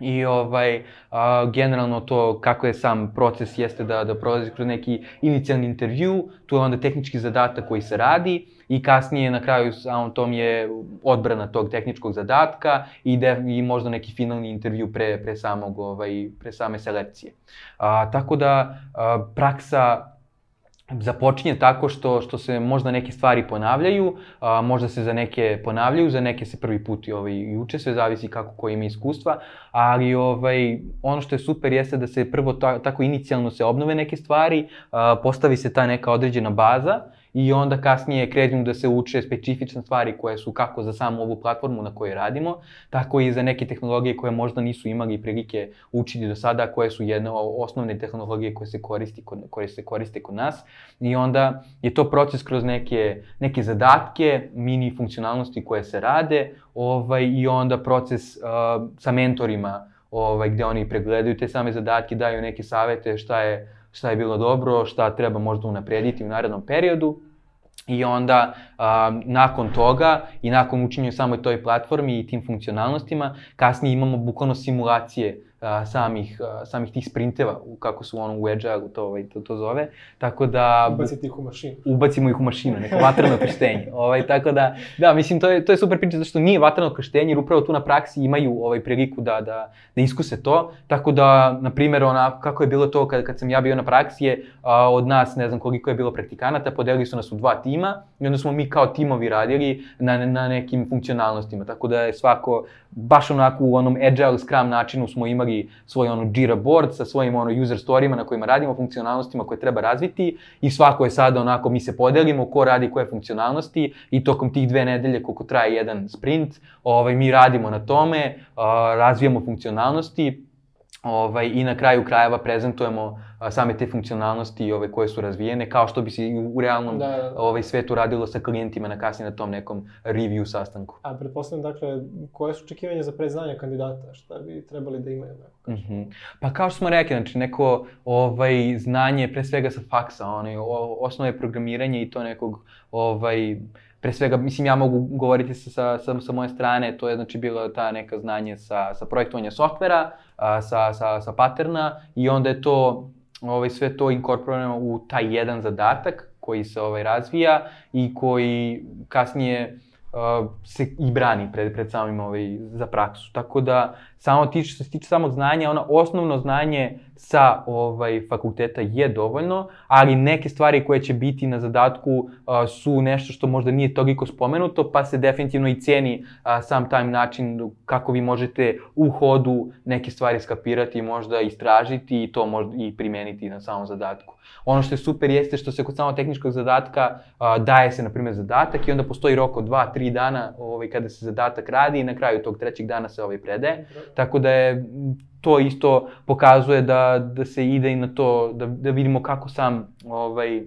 I ovaj, a, generalno to kako je sam proces jeste da, da prolazi kroz neki inicijalni intervju, tu je onda tehnički zadatak koji se radi i kasnije na kraju samom tom je odbrana tog tehničkog zadatka i, de, i možda neki finalni intervju pre, pre, samog, ovaj, pre same selekcije. A, tako da a, praksa započinje tako što, što se možda neke stvari ponavljaju, a, možda se za neke ponavljaju, za neke se prvi put i, ovaj, i uče, sve zavisi kako ko ima iskustva, ali ovaj, ono što je super jeste da se prvo ta, tako inicijalno se obnove neke stvari, a, postavi se ta neka određena baza i onda kasnije krenu da se uče specifične stvari koje su kako za samu ovu platformu na kojoj radimo, tako i za neke tehnologije koje možda nisu imali prilike učiti do sada, koje su jedne osnovne tehnologije koje se koristi kod, koje se koriste kod nas. I onda je to proces kroz neke, neke zadatke, mini funkcionalnosti koje se rade ovaj, i onda proces uh, sa mentorima ovaj, gde oni pregledaju te same zadatke, daju neke savete šta je šta je bilo dobro, šta treba možda unaprediti u narednom periodu. I onda, a, nakon toga i nakon učenja samoj toj platformi i tim funkcionalnostima, kasnije imamo bukvalno simulacije a, samih, a, samih tih sprinteva, u- kako su ono u Agile to, ovaj, to, to zove. Tako da... Ubaciti ih u mašinu. ubacimo ih u mašinu, neko (laughs) vatreno krštenje. Ovaj, tako da, da, mislim, to je, to je super priča, zato što nije vatreno krštenje, jer upravo tu na praksi imaju ovaj, priliku da, da, da iskuse to. Tako da, na primjer, onako, kako je bilo to kad, kad sam ja bio na praksi je, a, od nas, ne znam koliko je bilo praktikanata, podelili su nas u dva tima i onda smo mi kao timovi radili na, na nekim funkcionalnostima. Tako da je svako, baš onako u onom agile scrum načinu smo imali svoj ono Jira board sa svojim ono user storyima na kojima radimo, funkcionalnostima koje treba razviti i svako je sada onako, mi se podelimo ko radi koje funkcionalnosti i tokom tih dve nedelje koliko traje jedan sprint, ovaj, mi radimo na tome, razvijamo funkcionalnosti, ovaj, i na kraju krajeva prezentujemo a, same te funkcionalnosti ove koje su razvijene, kao što bi se u realnom Da, da. ovaj, svetu radilo sa klijentima na kasnije na tom nekom review sastanku. A pretpostavljam, dakle, koje su očekivanja za predznanje kandidata? Šta bi trebali da imaju? Kaže? Mhm. Pa kao što smo rekli, znači neko ovaj, znanje pre svega sa faksa, onaj, o, osnove programiranja i to nekog ovaj, pre svega, mislim, ja mogu govoriti sa, sa, sa, sa moje strane, to je znači bilo ta neka znanje sa, sa projektovanja softvera, a, sa, sa, sa patterna i onda je to, ovaj, sve to inkorporirano u taj jedan zadatak koji se ovaj, razvija i koji kasnije uh, se i brani pred, pred samim ovaj, za praksu. Tako da, samo tiče, što se tiče samog znanja, ono osnovno znanje sa ovaj, fakulteta je dovoljno, ali neke stvari koje će biti na zadatku uh, su nešto što možda nije toliko spomenuto, pa se definitivno i ceni uh, sam taj način kako vi možete u hodu neke stvari skapirati, možda istražiti i to možda i primeniti na samom zadatku. Ono što je super jeste što se kod samog tehničkog zadatka a, daje se, na primjer, zadatak i onda postoji rok od 2-3 dana ovaj, kada se zadatak radi i na kraju tog trećeg dana se ovaj predaje. Tako da je to isto pokazuje da, da se ide i na to, da, da vidimo kako sam ovaj,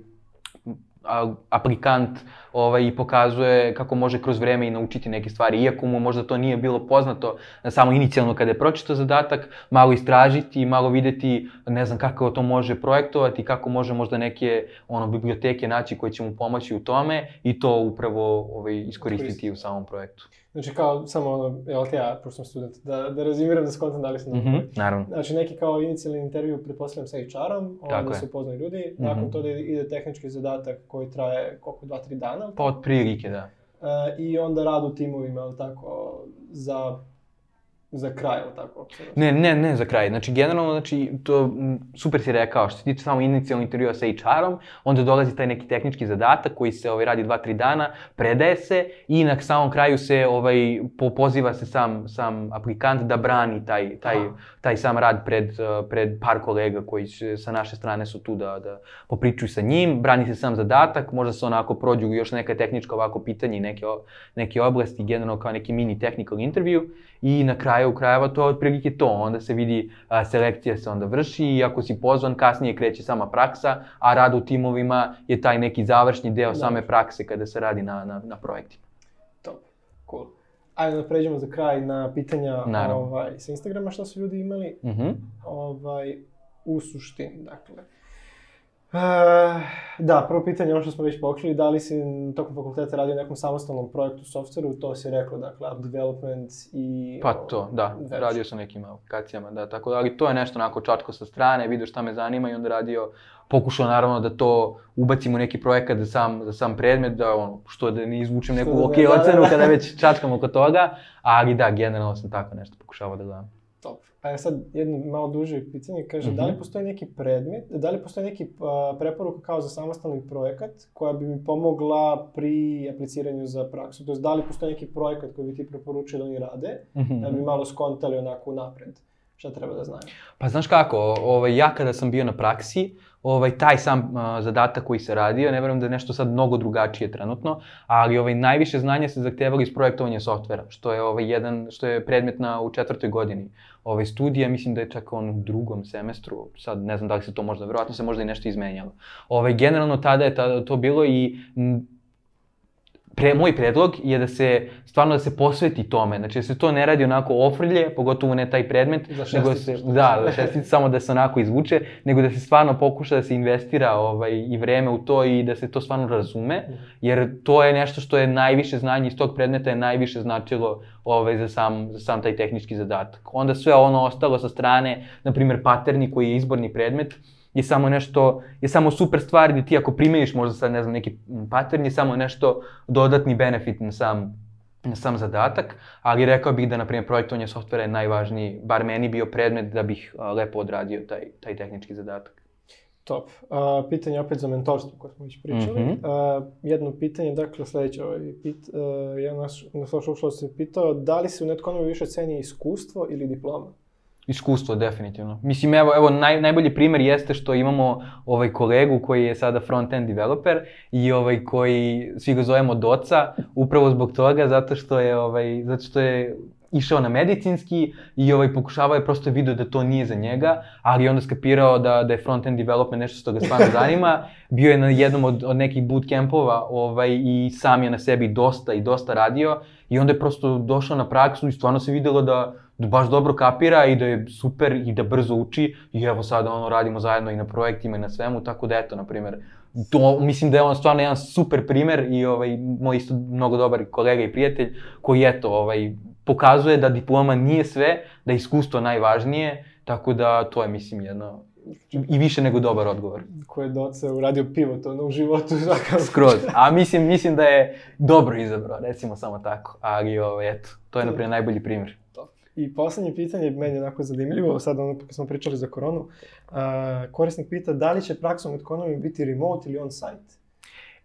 a, aplikant ovaj, pokazuje kako može kroz vreme i naučiti neke stvari, iako mu možda to nije bilo poznato na samo inicijalno kada je pročitao zadatak, malo istražiti, malo videti, ne znam kako to može projektovati, kako može možda neke ono, biblioteke naći koje će mu pomoći u tome i to upravo ovaj, iskoristiti u samom projektu. Znači, kao, samo ono, evo te ja, pošto sam student, da, da rezimiram da skontam da li sam Mhm, dobro. naravno. Znači, neki kao inicijalni intervju, pretpostavljam sa HR-om, onda se upoznaju ljudi, nakon Mhm. toga ide tehnički zadatak koji traje, koliko, 2-3 dana, Pa otprilike, da. E, i onda rad u timovima, jel tako, za, za kraj, jel tako? ako se Ne, ne, ne za kraj. Znači, generalno, znači, to super si rekao, što se tiče samo inicijalnog intervjua sa HR-om, onda dolazi taj neki tehnički zadatak koji se ovaj, radi 2-3 dana, predaje se i na samom kraju se ovaj, po, poziva se sam, sam aplikant da brani taj, taj, Aha. taj sam rad pred, uh, pred par kolega koji će, sa naše strane su tu da, da popričuju sa njim, brani se sam zadatak, možda se onako prođu još neka tehnička ovako pitanja i neke, o- neke oblasti, generalno kao neki mini technical interview i na kraju krajeva to je otprilike to, onda se vidi a, selekcija se onda vrši i ako si pozvan kasnije kreće sama praksa, a rad u timovima je taj neki završni deo Da. same prakse kada se radi na, na, na projektima. Top, cool. Ajde da pređemo za kraj na pitanja Naravno. ovaj, sa Instagrama što su ljudi imali. Mhm. Ovaj, u suštini, dakle. E, da, prvo pitanje, ono što smo već pokrili, da li si tokom fakulteta radio nekom samostalnom projektu softveru, to si rekao, dakle, app development i... Pa to, da, Već. radio sam nekim aplikacijama, da, tako da, ali to je nešto onako čačko sa strane, vidio šta me zanima i onda radio, pokušao naravno da to ubacim u neki projekat za sam, za sam predmet, da ono, što da ne izvučem neku da ok ne- da, da, ocenu da. kada već čačkam oko toga, ali da, generalno sam tako nešto pokušavao da gledam. Top. A ja sad jedno malo duže pitanje, kaže, da li Mhm. postoji neki predmet, da li postoji neki a, preporuka kao za samostalni projekat koja bi mi pomogla pri apliciranju za praksu? To jest, da li postoji neki projekat koji bi ti preporučio da oni rade, da bi malo skontali onako napred šta treba da znaju? Pa znaš kako, ovaj, ja kada sam bio na praksi, ovaj, taj sam a, zadatak koji se radio, ne verujem da je nešto sad mnogo drugačije trenutno, ali ovaj, najviše znanja se zahtevalo iz projektovanja softvera, što je ovaj, jedan, što je predmet na, u četvrtoj godini ovaj, studija, mislim da je čak on u drugom semestru, sad ne znam da li se to možda, verovatno se možda i nešto izmenjalo. Ovaj, generalno tada je tada to bilo i m, pre, moj predlog je da se, stvarno da se posveti tome, znači da se to ne radi onako ofrlje, pogotovo ne taj predmet, Za nego da šesticu, se, da, da šesticu samo da se onako izvuče, nego da se stvarno pokuša da se investira ovaj, i vreme u to i da se to stvarno razume, jer to je nešto što je najviše znanje iz tog predmeta je najviše značilo ovaj, za, sam, za sam taj tehnički zadatak. Onda sve ono ostalo sa strane, na primjer paterni koji je izborni predmet, je samo nešto, je samo super stvar gde ti ako primeniš možda sad ne znam neki pattern je samo nešto dodatni benefit na sam na sam zadatak, ali rekao bih da, na primjer, projektovanje softvera je najvažniji, bar meni bio predmet da bih a, lepo odradio taj, taj tehnički zadatak. Top. Uh, pitanje opet za mentorstvo koje smo već pričali. Mhm. Uh, jedno pitanje, dakle sledeće, ovaj, pit, uh, jedan naš, naš slušalac se pitao da li se u netkonomi više ceni iskustvo ili diploma? Iskustvo, definitivno. Mislim, evo, evo naj, najbolji primer jeste što imamo ovaj kolegu koji je sada front-end developer i ovaj koji, svi ga zovemo Doca, upravo zbog toga, zato što je, ovaj, zato što je išao na medicinski i ovaj, pokušavao je prosto video da to nije za njega, ali je onda skapirao da, da je front-end development nešto što ga stvarno (laughs) zanima. Bio je na jednom od, od nekih bootcampova ovaj, i sam je na sebi dosta i dosta radio i onda je prosto došao na praksu i stvarno se videlo da, da baš dobro kapira i da je super i da brzo uči i evo sada ono radimo zajedno i na projektima i na svemu, tako da eto, na primjer, to, mislim da je on stvarno jedan super primer i ovaj, moj isto mnogo dobar kolega i prijatelj koji eto, ovaj, pokazuje da diploma nije sve, da je iskustvo najvažnije, tako da to je mislim jedno i više nego dobar odgovor. Ko je doce uradio pivot ono, u životu. (laughs) Svaka... Skroz. A mislim, mislim da je dobro izabrao, recimo samo tako. Ali, ovaj, eto, to je, na primjer, najbolji primjer. I poslednje pitanje, meni je onako zanimljivo, sad ono kad smo pričali za koronu, uh, korisnik pita da li će praksa u ekonomiji biti remote ili on-site?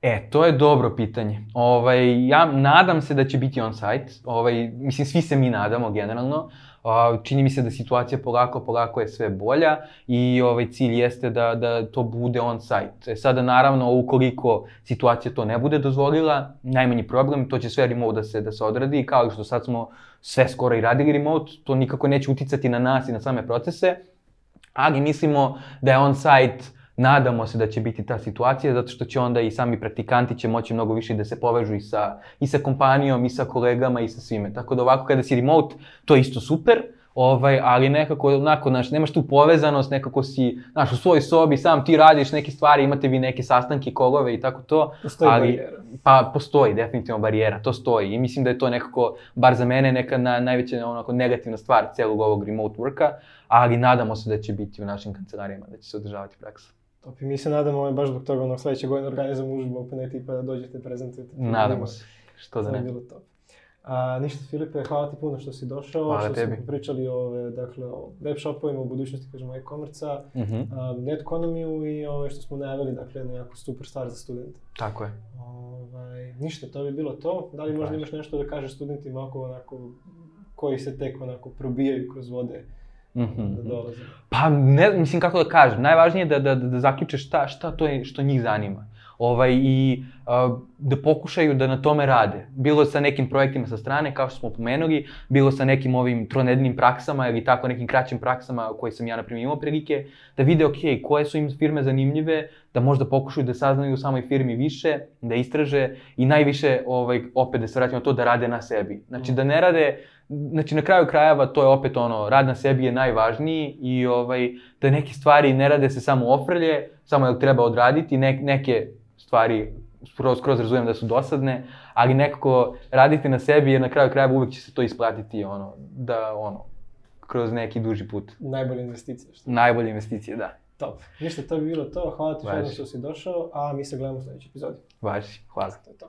E, to je dobro pitanje. Ovaj, ja nadam se da će biti on-site. Ovaj, mislim, svi se mi nadamo generalno. Uh, čini mi se da situacija polako, polako je sve bolja i ovaj cilj jeste da, da to bude on-site. E, sada, naravno, ukoliko situacija to ne bude dozvolila, najmanji problem, to će sve remote da se, da se odradi, kao što sad smo sve skoro i radili remote, to nikako neće uticati na nas i na same procese, ali mislimo da je on-site nadamo se da će biti ta situacija, zato što će onda i sami praktikanti će moći mnogo više da se povežu i sa, i sa kompanijom, i sa kolegama, i sa svime. Tako da ovako kada si remote, to je isto super, ovaj, ali nekako, onako, znaš, nemaš tu povezanost, nekako si, znaš, u svojoj sobi, sam ti radiš neke stvari, imate vi neke sastanke, kolove i tako to. Postoji ali, barijera. Pa, postoji, definitivno barijera, to stoji. I mislim da je to nekako, bar za mene, neka na, najveća onako negativna stvar celog ovog remote worka, ali nadamo se da će biti u našim kancelarijama, da će se održavati praksa. Top. I mi se nadamo ovaj, baš zbog toga ono, sledeće godine organizujemo užbu Open IT pa da dođete prezentujete. Nadamo se, što da ne. bilo top. A, ništa Filipe, hvala ti puno što si došao, Hvala što tebi. smo pričali o, dakle, o web shopovima, o budućnosti, kažemo, e-komerca, Mhm, a, net ekonomiju i ove, što smo najavili, dakle, jednu jako super stvar za studente. tako je. Ovaj, ništa, to bi bilo to. Da li možda imaš nešto da kažeš studentima oko onako, koji se tek onako probijaju kroz vode Mhm. da dolaze? Pa ne, mislim kako da kažem, najvažnije je da, da, da, da zaključe šta, šta to je što njih zanima. Ovaj, I uh, da pokušaju da na tome rade. Bilo sa nekim projektima sa strane, kao što smo pomenuli, bilo sa nekim ovim tronedeljnim praksama ili tako nekim kraćim praksama koje sam ja, na primjer, imao prilike, da vide, ok, koje su im firme zanimljive, da možda pokušaju da saznaju u samoj firmi više, da istraže i najviše, ovaj, opet da se vratimo to, da rade na sebi. Znači, da ne rade, znači na kraju krajeva to je opet ono, rad na sebi je najvažniji i ovaj, da neke stvari ne rade se samo ofrlje, samo jel treba odraditi, ne, neke stvari skroz, skroz razumem da su dosadne, ali nekako raditi na sebi jer na kraju krajeva uvek će se to isplatiti ono, da ono, kroz neki duži put. Najbolja investicija. Što... Najbolje investicije, da. Top. Ništa, to bi bilo to. Hvala ti što si došao, a mi se gledamo u sledećoj epizodi. Važi, hvala. To je to.